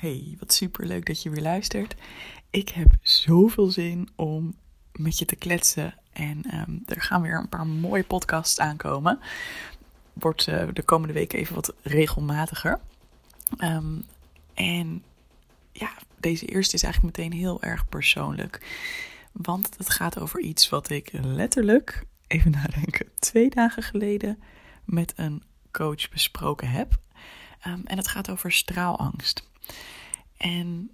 Hey, wat super leuk dat je weer luistert. Ik heb zoveel zin om met je te kletsen. En um, er gaan weer een paar mooie podcasts aankomen. Wordt uh, de komende weken even wat regelmatiger. Um, en ja, deze eerste is eigenlijk meteen heel erg persoonlijk. Want het gaat over iets wat ik letterlijk, even nadenken, twee dagen geleden met een coach besproken heb. Um, en het gaat over straalangst. En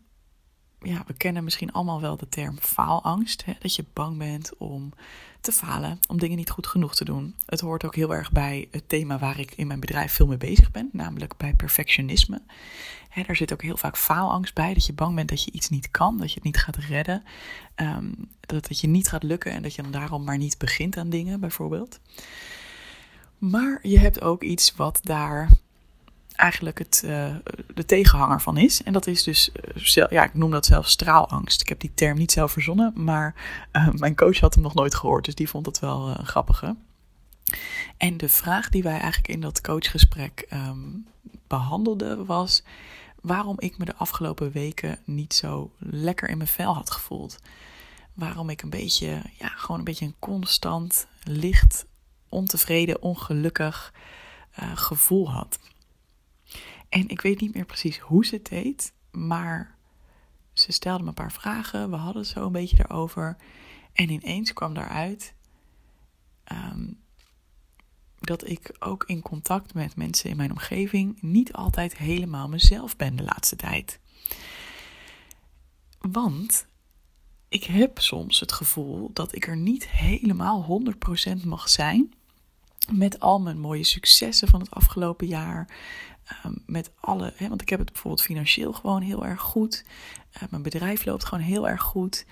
ja, we kennen misschien allemaal wel de term faalangst. Hè? Dat je bang bent om te falen, om dingen niet goed genoeg te doen. Het hoort ook heel erg bij het thema waar ik in mijn bedrijf veel mee bezig ben, namelijk bij perfectionisme. Hè, daar zit ook heel vaak faalangst bij, dat je bang bent dat je iets niet kan, dat je het niet gaat redden, um, dat het je niet gaat lukken en dat je dan daarom maar niet begint aan dingen, bijvoorbeeld. Maar je hebt ook iets wat daar eigenlijk het, uh, de tegenhanger van is. En dat is dus, uh, ja, ik noem dat zelf straalangst. Ik heb die term niet zelf verzonnen, maar uh, mijn coach had hem nog nooit gehoord, dus die vond het wel een grappige. En de vraag die wij eigenlijk in dat coachgesprek um, behandelden was waarom ik me de afgelopen weken niet zo lekker in mijn vel had gevoeld. Waarom ik een beetje, ja, gewoon een beetje een constant, licht, ontevreden, ongelukkig gevoel had. En ik weet niet meer precies hoe ze het deed, maar ze stelde me een paar vragen. We hadden het zo een beetje daarover. En ineens kwam daaruit um, dat ik ook in contact met mensen in mijn omgeving niet altijd helemaal mezelf ben de laatste tijd. Want ik heb soms het gevoel dat ik er niet helemaal 100% mag zijn. Met al mijn mooie successen van het afgelopen jaar. Um, met alle, hè, want ik heb het bijvoorbeeld financieel gewoon heel erg goed. Uh, mijn bedrijf loopt gewoon heel erg goed.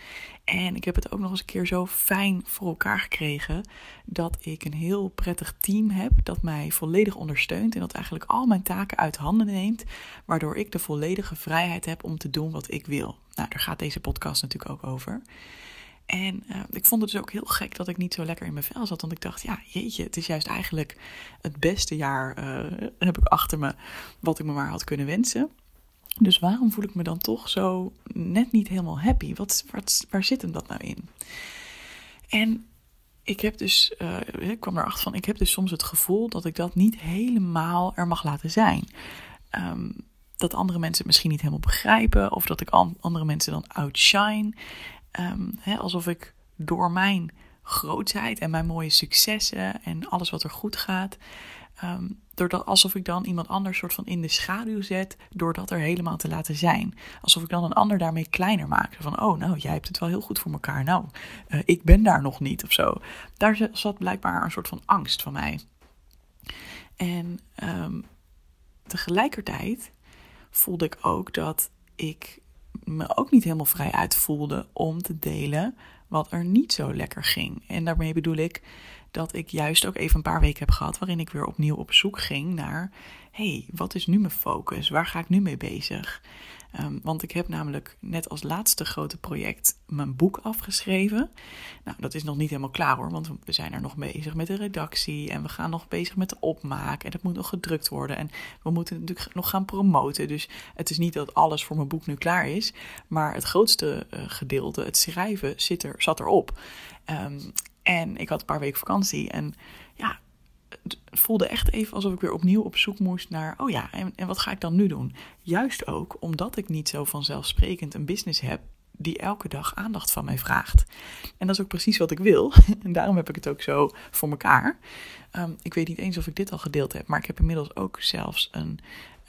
En ik heb het ook nog eens een keer zo fijn voor elkaar gekregen dat ik een heel prettig team heb dat mij volledig ondersteunt en dat eigenlijk al mijn taken uit handen neemt, waardoor ik de volledige vrijheid heb om te doen wat ik wil. Nou, daar gaat deze podcast natuurlijk ook over. En uh, ik vond het dus ook heel gek dat ik niet zo lekker in mijn vel zat. Want ik dacht, ja, jeetje, het is juist eigenlijk het beste jaar uh, heb ik achter me wat ik me maar had kunnen wensen. Dus waarom voel ik me dan toch zo net niet helemaal happy? Wat, wat, waar zit hem dat nou in? En ik heb dus, ik kwam erachter van, ik heb dus soms het gevoel dat ik dat niet helemaal er mag laten zijn. Um, dat andere mensen het misschien niet helemaal begrijpen, of dat ik andere mensen dan outshine. Um, hè, alsof ik door mijn grootheid en mijn mooie successen en alles wat er goed gaat, um, doordat, alsof ik dan iemand anders soort van in de schaduw zet, door dat er helemaal te laten zijn. Alsof ik dan een ander daarmee kleiner maak. Van, oh, nou, jij hebt het wel heel goed voor elkaar. Nou, uh, ik ben daar nog niet of zo. Daar zat blijkbaar een soort van angst van mij. En um, tegelijkertijd voelde ik ook dat ik me ook niet helemaal vrij uitvoelde om te delen wat er niet zo lekker ging. En daarmee bedoel ik dat ik juist ook even een paar weken heb gehad waarin ik weer opnieuw op zoek ging naar: hey, wat is nu mijn focus? Waar ga ik nu mee bezig? Um, want ik heb namelijk net als laatste grote project mijn boek afgeschreven. Nou, dat is nog niet helemaal klaar hoor, want we zijn er nog bezig met de redactie en we gaan nog bezig met de opmaak en dat moet nog gedrukt worden en we moeten natuurlijk nog gaan promoten. Dus het is niet dat alles voor mijn boek nu klaar is, maar het grootste uh, gedeelte, het schrijven, zit er, zat erop. Um, en ik had een paar weken vakantie en ja, het voelde echt even alsof ik weer opnieuw op zoek moest naar, oh ja, en, en wat ga ik dan nu doen? Juist ook omdat ik niet zo vanzelfsprekend een business heb die elke dag aandacht van mij vraagt. En dat is ook precies wat ik wil. En daarom heb ik het ook zo voor mekaar. Ehm, ik weet niet eens of ik dit al gedeeld heb, maar ik heb inmiddels ook zelfs een,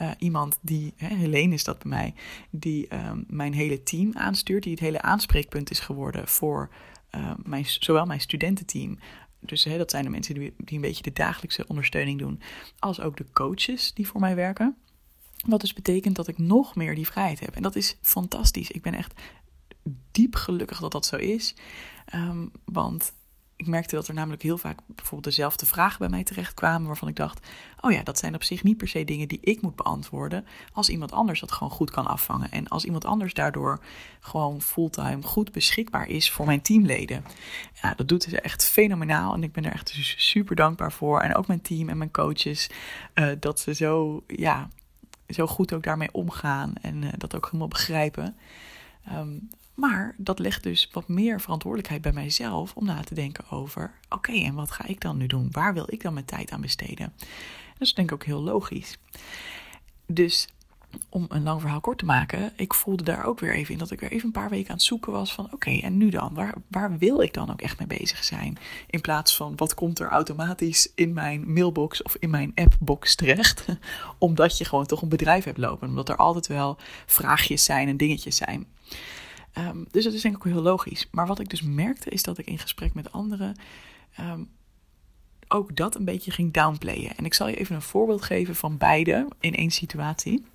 uh, iemand die, hè, Helene is dat bij mij, die ehm, mijn hele team aanstuurt, die het hele aanspreekpunt is geworden voor uh, mijn, zowel mijn studententeam. Dus hè, dat zijn de mensen die, een beetje de dagelijkse ondersteuning doen, als ook de coaches die voor mij werken. Wat dus betekent dat ik nog meer die vrijheid heb. En dat is fantastisch. Ik ben echt diep gelukkig dat dat zo is. Um, want ik merkte dat er namelijk heel vaak bijvoorbeeld dezelfde vragen bij mij terechtkwamen, waarvan ik dacht: oh ja, dat zijn op zich niet per se dingen die ik moet beantwoorden, als iemand anders dat gewoon goed kan afvangen. En als iemand anders daardoor gewoon fulltime goed beschikbaar is voor mijn teamleden. Ja, dat doet ze echt fenomenaal en ik ben er echt super dankbaar voor. En ook mijn team en mijn coaches, uh, dat ze zo, ja, zo goed ook daarmee omgaan en uh, dat ook helemaal begrijpen. Um, maar dat legt dus wat meer verantwoordelijkheid bij mijzelf om na te denken over: oké, en wat ga ik dan nu doen? Waar wil ik dan mijn tijd aan besteden? dat is denk ik ook heel logisch. Dus om een lang verhaal kort te maken, ik voelde daar ook weer even in dat ik weer even een paar weken aan het zoeken was van oké, en nu dan? Waar, waar wil ik dan ook echt mee bezig zijn? In plaats van wat komt er automatisch in mijn mailbox of in mijn appbox terecht? Omdat je gewoon toch een bedrijf hebt lopen. Omdat er altijd wel vraagjes zijn en dingetjes zijn. Um, dus dat is denk ik ook heel logisch. Maar wat ik dus merkte is dat ik in gesprek met anderen um, ook dat een beetje ging downplayen. En ik zal je even een voorbeeld geven van beide in één situatie.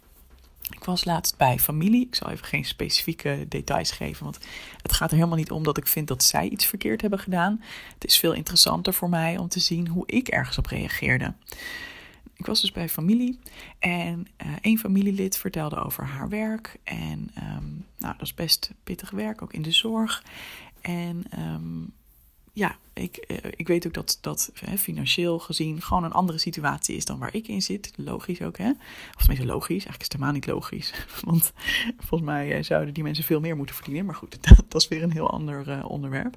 Ik was laatst bij familie. Ik zal even geen specifieke details geven, want het gaat er helemaal niet om dat ik vind dat zij iets verkeerd hebben gedaan. Het is veel interessanter voor mij om te zien hoe ik ergens op reageerde. Ik was dus bij familie en uh, een familielid vertelde over haar werk. En um, nou, dat is best pittig werk, ook in de zorg. En um, ja, ik, uh, ik weet ook dat dat financieel gezien gewoon een andere situatie is dan waar ik in zit. Logisch ook, hè? Of tenminste logisch, eigenlijk is het helemaal niet logisch. Want volgens mij uh, zouden die mensen veel meer moeten verdienen. Maar goed, dat, dat is weer een heel ander onderwerp.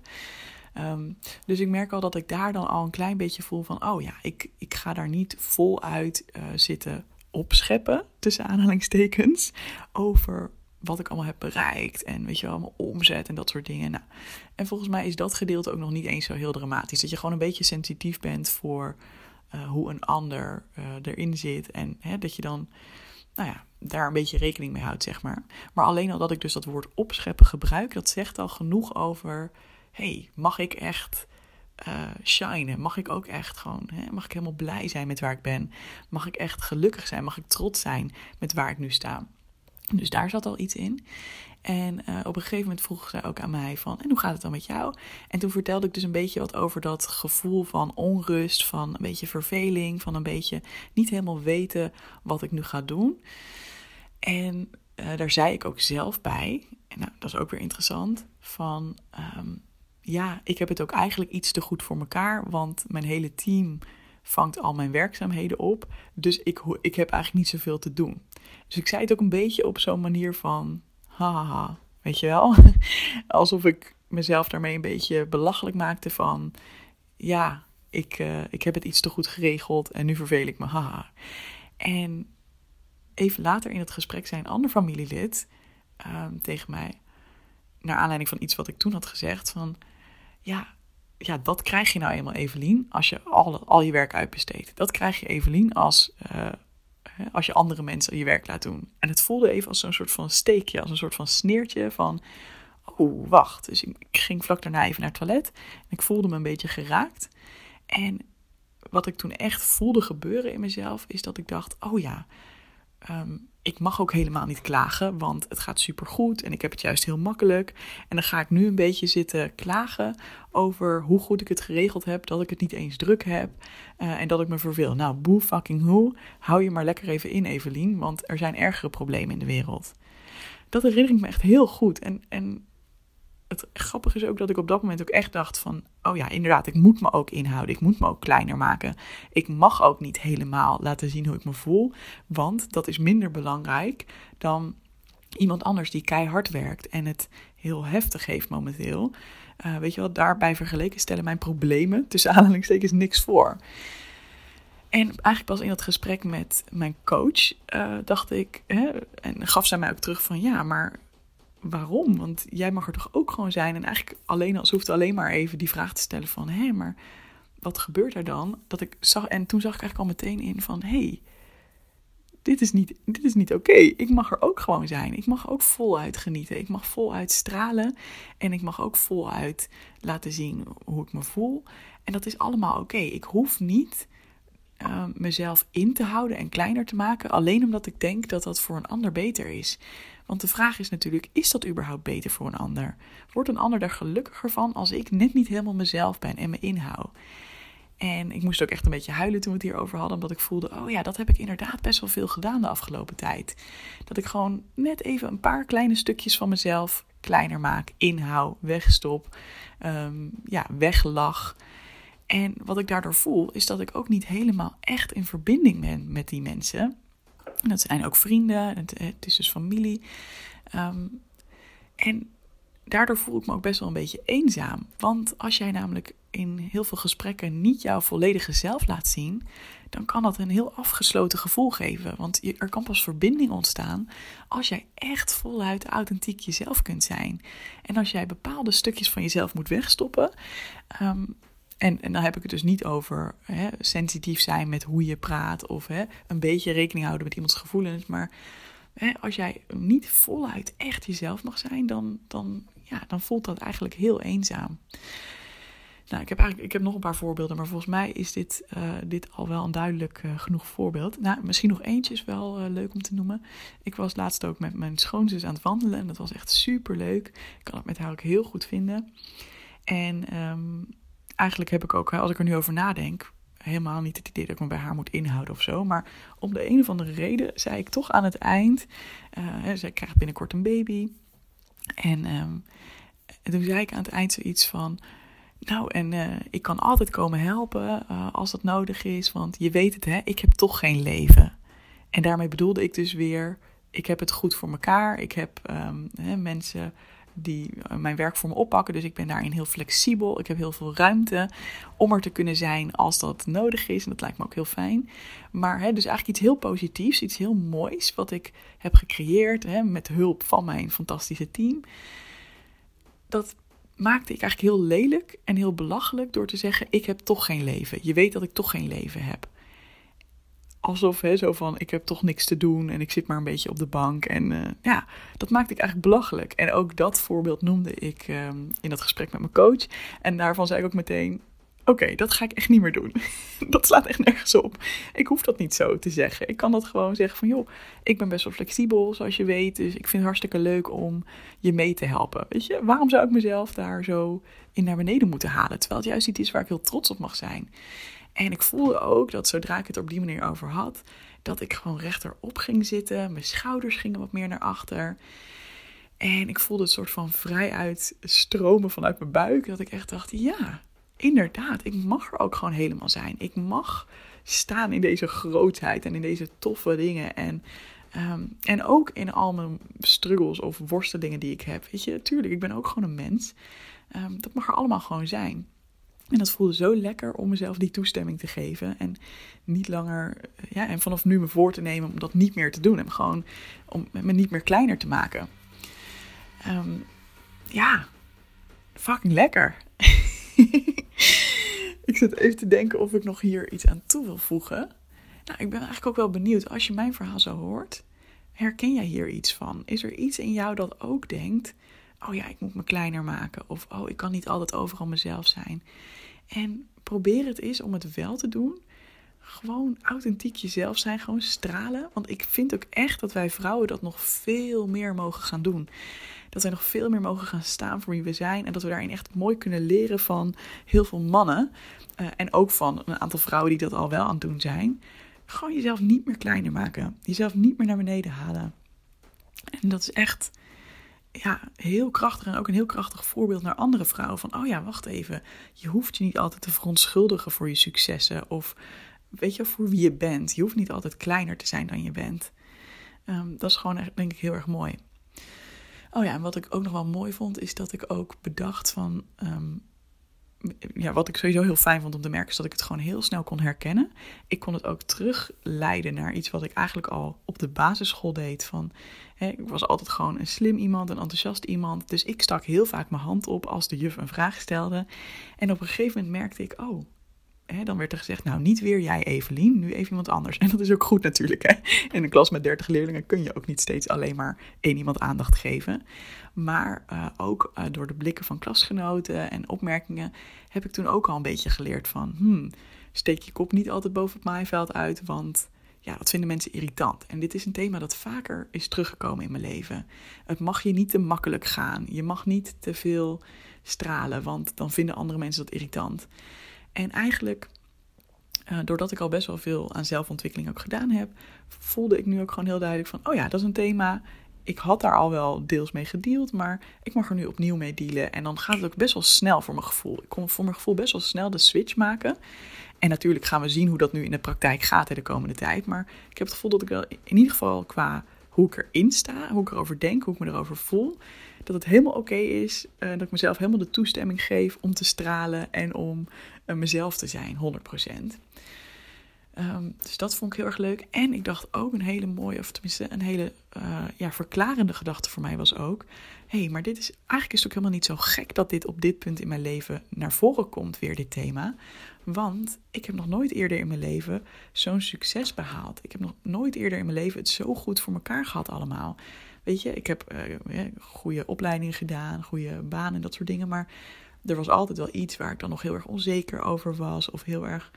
Um, dus ik merk al dat ik daar dan al een klein beetje voel van, oh ja, ik, ik ga daar niet voluit uh, zitten opscheppen, tussen aanhalingstekens, over wat ik allemaal heb bereikt en weet je wel, allemaal omzet en dat soort dingen. Nou, en volgens mij is dat gedeelte ook nog niet eens zo heel dramatisch. Dat je gewoon een beetje sensitief bent voor uh, hoe een ander uh, erin zit en hè, dat je dan nou ja, daar een beetje rekening mee houdt, zeg maar. Maar alleen al dat ik dus dat woord opscheppen gebruik, dat zegt al genoeg over hey, mag ik echt uh, shinen? Mag ik ook echt gewoon, hè, mag ik helemaal blij zijn met waar ik ben? Mag ik echt gelukkig zijn? Mag ik trots zijn met waar ik nu sta? Dus daar zat al iets in. En uh, op een gegeven moment vroeg zij ook aan mij van, en hoe gaat het dan met jou? En toen vertelde ik dus een beetje wat over dat gevoel van onrust, van een beetje verveling, van een beetje niet helemaal weten wat ik nu ga doen. En uh, daar zei ik ook zelf bij, en nou, dat is ook weer interessant, van um, ja, ik heb het ook eigenlijk iets te goed voor mekaar, want mijn hele team vangt al mijn werkzaamheden op. Dus ik, ik heb eigenlijk niet zoveel te doen. Dus ik zei het ook een beetje op zo'n manier van, haha, weet je wel? Alsof ik mezelf daarmee een beetje belachelijk maakte van, ja, ik, uh, ik heb het iets te goed geregeld en nu verveel ik me, haha. En even later in het gesprek zei een ander familielid um, tegen mij, naar aanleiding van iets wat ik toen had gezegd, van ja, ja, dat krijg je nou eenmaal, Evelien, als je al, al je werk uitbesteedt. Dat krijg je, Evelien, als, uh, als je andere mensen je werk laat doen. En het voelde even als een soort van steekje, als een soort van sneertje van... Oh, wacht. Dus ik, ging vlak daarna even naar het toilet. En ik voelde me een beetje geraakt. En wat ik toen echt voelde gebeuren in mezelf, is dat ik dacht: oh ja, um, ik mag ook helemaal niet klagen, want het gaat supergoed en ik heb het juist heel makkelijk. En dan ga ik nu een beetje zitten klagen over hoe goed ik het geregeld heb, dat ik het niet eens druk heb uh, en dat ik me verveel. Nou, boe fucking hoe, hou je maar lekker even in, Evelien, want er zijn ergere problemen in de wereld. Dat herinner ik me echt heel goed. En, en het grappige is ook dat ik op dat moment ook echt dacht van, oh ja, inderdaad, ik moet me ook inhouden. Ik moet me ook kleiner maken. Ik mag ook niet helemaal laten zien hoe ik me voel, want dat is minder belangrijk dan iemand anders die keihard werkt en het heel heftig heeft momenteel. Uh, weet je wel, daarbij vergeleken stellen mijn problemen tussen aanhalingstekens niks voor. En eigenlijk pas in dat gesprek met mijn coach uh, dacht ik, hè, en gaf zij mij ook terug van ja, maar waarom? Want jij mag er toch ook gewoon zijn. En eigenlijk alleen als hoeft alleen maar even die vraag te stellen van... hé, maar wat gebeurt er dan? Dat ik zag, en toen zag ik eigenlijk al meteen in van... hé, hey, dit is niet, dit is niet oké. Ik mag er ook gewoon zijn. Ik mag ook voluit genieten. Ik mag voluit stralen. En ik mag ook voluit laten zien hoe ik me voel. En dat is allemaal oké. Ik hoef niet uh, mezelf in te houden en kleiner te maken. Alleen omdat ik denk dat dat voor een ander beter is. Want de vraag is natuurlijk: is dat überhaupt beter voor een ander? Wordt een ander daar gelukkiger van als ik net niet helemaal mezelf ben en me inhoud? En ik moest ook echt een beetje huilen toen we het hierover hadden, omdat ik voelde: oh ja, dat heb ik inderdaad best wel veel gedaan de afgelopen tijd. Dat ik gewoon net even een paar kleine stukjes van mezelf kleiner maak, inhoud, wegstop, um, ja, weglach. En wat ik daardoor voel, is dat ik ook niet helemaal echt in verbinding ben met die mensen. En dat zijn ook vrienden, het, het is dus familie. Um, en daardoor voel ik me ook best wel een beetje eenzaam. Want als jij namelijk in heel veel gesprekken niet jouw volledige zelf laat zien, dan kan dat een heel afgesloten gevoel geven. Want er kan pas verbinding ontstaan als jij echt voluit authentiek jezelf kunt zijn. En als jij bepaalde stukjes van jezelf moet wegstoppen. Um, en, en dan heb ik het dus niet over hè, sensitief zijn met hoe je praat of hè, een beetje rekening houden met iemands gevoelens. Maar hè, als jij niet voluit echt jezelf mag zijn, dan, dan, ja, dan voelt dat eigenlijk heel eenzaam. Nou, ik heb eigenlijk ik heb nog een paar voorbeelden, maar volgens mij is dit, uh, dit al wel een duidelijk uh, genoeg voorbeeld. Nou, misschien nog eentje is wel uh, leuk om te noemen. Ik was laatst ook met mijn schoonzus aan het wandelen en dat was echt super leuk. Ik kan het met haar ook heel goed vinden. En um, eigenlijk heb ik ook, als ik er nu over nadenk, helemaal niet het idee dat ik me bij haar moet inhouden of zo. Maar om de een of andere reden zei ik toch aan het eind. Uh, zij krijgt binnenkort een baby. En um, toen zei ik aan het eind zoiets van. Nou, en uh, ik kan altijd komen helpen uh, als dat nodig is. Want je weet het, hè, ik heb toch geen leven. En daarmee bedoelde ik dus weer: ik heb het goed voor mekaar. Ik heb um, hè, mensen die eh, mijn werk voor me oppakken. Dus ik ben daarin heel flexibel. Ik heb heel veel ruimte om er te kunnen zijn als dat nodig is. En dat lijkt me ook heel fijn. Maar hè, dus eigenlijk iets heel positiefs, iets heel moois wat ik heb gecreëerd hè, met hulp van mijn fantastische team. Dat maakte ik eigenlijk heel lelijk en heel belachelijk door te zeggen: Ik heb toch geen leven. Je weet dat ik toch geen leven heb alsof, hè, zo van, ik heb toch niks te doen en ik zit maar een beetje op de bank. En uh, ja, dat maakte ik eigenlijk belachelijk. En ook dat voorbeeld noemde ik um, in dat gesprek met mijn coach. En daarvan zei ik ook meteen, oké, dat ga ik echt niet meer doen. dat slaat echt nergens op. Ik hoef dat niet zo te zeggen. Ik kan dat gewoon zeggen van, joh, ik ben best wel flexibel, zoals je weet. Dus ik vind het hartstikke leuk om je mee te helpen. Weet je, waarom zou ik mezelf daar zo in naar beneden moeten halen? Terwijl het juist iets is waar ik heel trots op mag zijn. En ik voelde ook dat zodra ik het op die manier over had, dat ik gewoon rechterop ging zitten. Mijn schouders gingen wat meer naar achter. En ik voelde het soort van vrij uit stromen vanuit mijn buik. Dat ik echt dacht, ja, inderdaad, ik mag er ook gewoon helemaal zijn. Ik mag staan in deze grootheid en in deze toffe dingen. En, um, en ook in al mijn struggles of worstelingen die ik heb. Weet je, tuurlijk, ik ben ook gewoon een mens. Um, dat mag er allemaal gewoon zijn. En dat voelde zo lekker om mezelf die toestemming te geven. En niet langer, ja, en vanaf nu me voor te nemen om dat niet meer te doen. En gewoon om me niet meer kleiner te maken. Um, ja, fucking lekker. ik zit even te denken of ik nog hier iets aan toe wil voegen. Nou, ik ben eigenlijk ook wel benieuwd. Als je mijn verhaal zo hoort, herken jij hier iets van? Is er iets in jou dat ook denkt: oh ja, ik moet me kleiner maken. Of oh, ik kan niet altijd overal mezelf zijn. En probeer het eens om het wel te doen. Gewoon authentiek jezelf zijn, gewoon stralen. Want ik vind ook echt dat wij vrouwen dat nog veel meer mogen gaan doen. Dat wij nog veel meer mogen gaan staan voor wie we zijn. En dat we daarin echt mooi kunnen leren van heel veel mannen. Uh, en ook van een aantal vrouwen die dat al wel aan het doen zijn. Gewoon jezelf niet meer kleiner maken. Jezelf niet meer naar beneden halen. En dat is echt ja, heel krachtig en ook een heel krachtig voorbeeld naar andere vrouwen. Van, oh ja, wacht even. Je hoeft je niet altijd te verontschuldigen voor je successen. Of weet je, voor wie je bent. Je hoeft niet altijd kleiner te zijn dan je bent. Um, dat is gewoon, echt, denk ik, heel erg mooi. Oh ja, en wat ik ook nog wel mooi vond, is dat ik ook bedacht van... Um, ja, wat ik sowieso heel fijn vond om te merken, is dat ik het gewoon heel snel kon herkennen. Ik kon het ook terugleiden naar iets wat ik eigenlijk al op de basisschool deed. Van, hè, ik was altijd gewoon een slim iemand, een enthousiast iemand. Dus ik stak heel vaak mijn hand op als de juf een vraag stelde. En op een gegeven moment merkte ik, oh, hè, dan werd er gezegd, nou niet weer jij Evelien, nu even iemand anders. En dat is ook goed natuurlijk. Hè? In een klas met 30 leerlingen kun je ook niet steeds alleen maar één iemand aandacht geven. Maar uh, ook uh, door de blikken van klasgenoten en opmerkingen heb ik toen ook al een beetje geleerd van, hmm, steek je kop niet altijd boven het maaiveld uit, want ja, dat vinden mensen irritant. En dit is een thema dat vaker is teruggekomen in mijn leven. Het mag je niet te makkelijk gaan. Je mag niet te veel stralen, want dan vinden andere mensen dat irritant. En eigenlijk, uh, doordat ik al best wel veel aan zelfontwikkeling ook gedaan heb, voelde ik nu ook gewoon heel duidelijk van: oh ja, dat is een thema. Ik had daar al wel deels mee gedeeld, maar ik mag er nu opnieuw mee dealen. En dan gaat het ook best wel snel voor mijn gevoel. Ik kon voor mijn gevoel best wel snel de switch maken. En natuurlijk gaan we zien hoe dat nu in de praktijk gaat in de komende tijd. Maar ik heb het gevoel dat ik wel in ieder geval qua hoe ik erin sta, hoe ik erover denk, hoe ik me erover voel, dat het helemaal oké is. Uh, dat ik mezelf helemaal de toestemming geef om te stralen en om uh, mezelf te zijn, 100%. Um, dus dat vond ik heel erg leuk. En ik dacht ook een hele mooie, of tenminste een hele uh, ja, verklarende gedachte voor mij was ook. Hé, hey, maar dit is, eigenlijk is ook helemaal niet zo gek dat dit op dit punt in mijn leven naar voren komt, weer dit thema. Want ik heb nog nooit eerder in mijn leven zo'n succes behaald. Ik heb nog nooit eerder in mijn leven het zo goed voor elkaar gehad allemaal. Weet je, ik heb uh, goede opleidingen gedaan, goede banen en dat soort dingen. Maar er was altijd wel iets waar ik dan nog heel erg onzeker over was. Of heel erg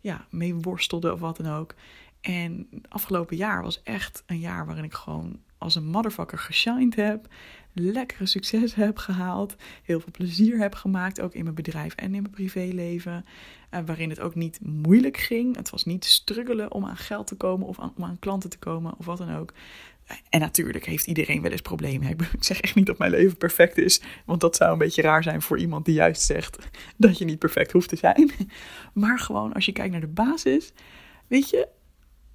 ja, mee worstelde of wat dan ook. En afgelopen jaar was echt een jaar waarin ik gewoon als een motherfucker geshined heb. Lekkere succes heb gehaald. Heel veel plezier heb gemaakt. Ook in mijn bedrijf en in mijn privéleven. Uh, waarin het ook niet moeilijk ging. Het was niet struggelen om aan geld te komen of om aan klanten te komen of wat dan ook. En natuurlijk heeft iedereen wel eens problemen. Ik zeg echt niet dat mijn leven perfect is, want dat zou een beetje raar zijn voor iemand die juist zegt dat je niet perfect hoeft te zijn. Maar gewoon als je kijkt naar de basis, weet je,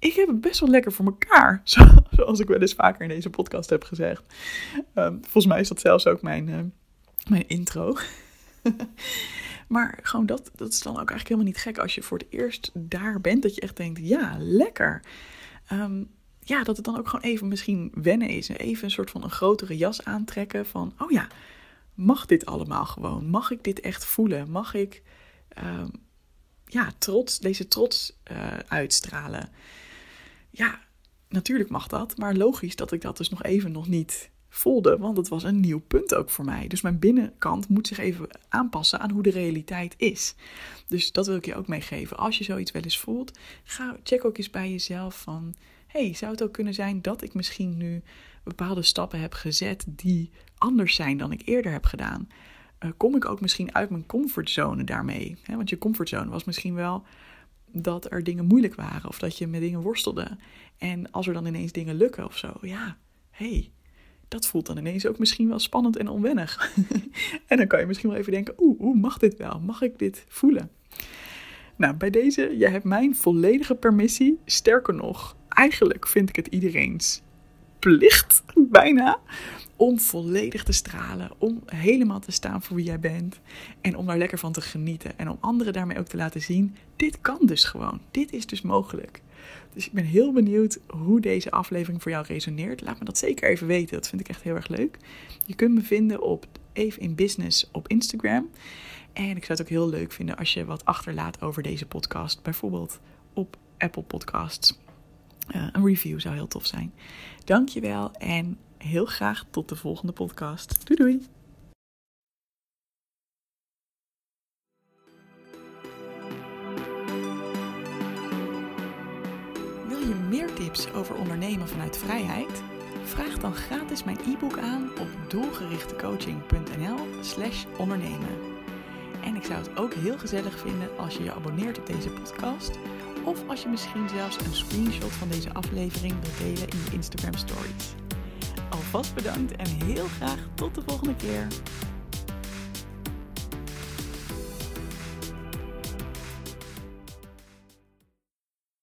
ik heb het best wel lekker voor elkaar. Zoals ik wel eens vaker in deze podcast heb gezegd. Um, volgens mij is dat zelfs ook mijn, uh, mijn intro. maar gewoon dat, dat is dan ook eigenlijk helemaal niet gek als je voor het eerst daar bent. Dat je echt denkt, ja, lekker. Um, ja, dat het dan ook gewoon even misschien wennen is. Even een soort van een grotere jas aantrekken van, oh ja, mag dit allemaal gewoon? Mag ik dit echt voelen? Mag ik uh, ja, trots, deze trots uh, uitstralen? Ja, natuurlijk mag dat, maar logisch dat ik dat dus nog even nog niet voelde, want het was een nieuw punt ook voor mij. Dus mijn binnenkant moet zich even aanpassen aan hoe de realiteit is. Dus dat wil ik je ook meegeven. Als je zoiets wel eens voelt, ga check ook eens bij jezelf van hey, zou het ook kunnen zijn dat ik misschien nu bepaalde stappen heb gezet die anders zijn dan ik eerder heb gedaan? Uh, kom ik ook misschien uit mijn comfortzone daarmee? want je comfortzone was misschien wel dat er dingen moeilijk waren of dat je met dingen worstelde. En als er dan ineens dingen lukken of zo, ja, hey, dat voelt dan ineens ook misschien wel spannend en onwennig. en dan kan je misschien wel even denken, oeh, oeh, mag dit wel? Mag ik dit voelen? Nou, bij deze, jij hebt mijn volledige permissie. Sterker nog, eigenlijk vind ik het iedereen's plicht, bijna, om volledig te stralen, om helemaal te staan voor wie jij bent en om daar lekker van te genieten en om anderen daarmee ook te laten zien, dit kan dus gewoon, dit is dus mogelijk. Dus ik ben heel benieuwd hoe deze aflevering voor jou resoneert. Laat me dat zeker even weten, dat vind ik echt heel erg leuk. Je kunt me vinden op Even in Business op Instagram. En ik zou het ook heel leuk vinden als je wat achterlaat over deze podcast, bijvoorbeeld op Apple Podcasts. Uh, een review zou heel tof zijn. Dankjewel en heel graag tot de volgende podcast. Doei doei! Wil je meer tips over ondernemen vanuit vrijheid? Vraag dan gratis mijn e-book aan op doelgerichtecoaching.nl slash ondernemen. En ik zou het ook heel gezellig vinden als je je abonneert op deze podcast of als je misschien zelfs een screenshot van deze aflevering wilt delen in je Instagram stories. Alvast bedankt en heel graag tot de volgende keer.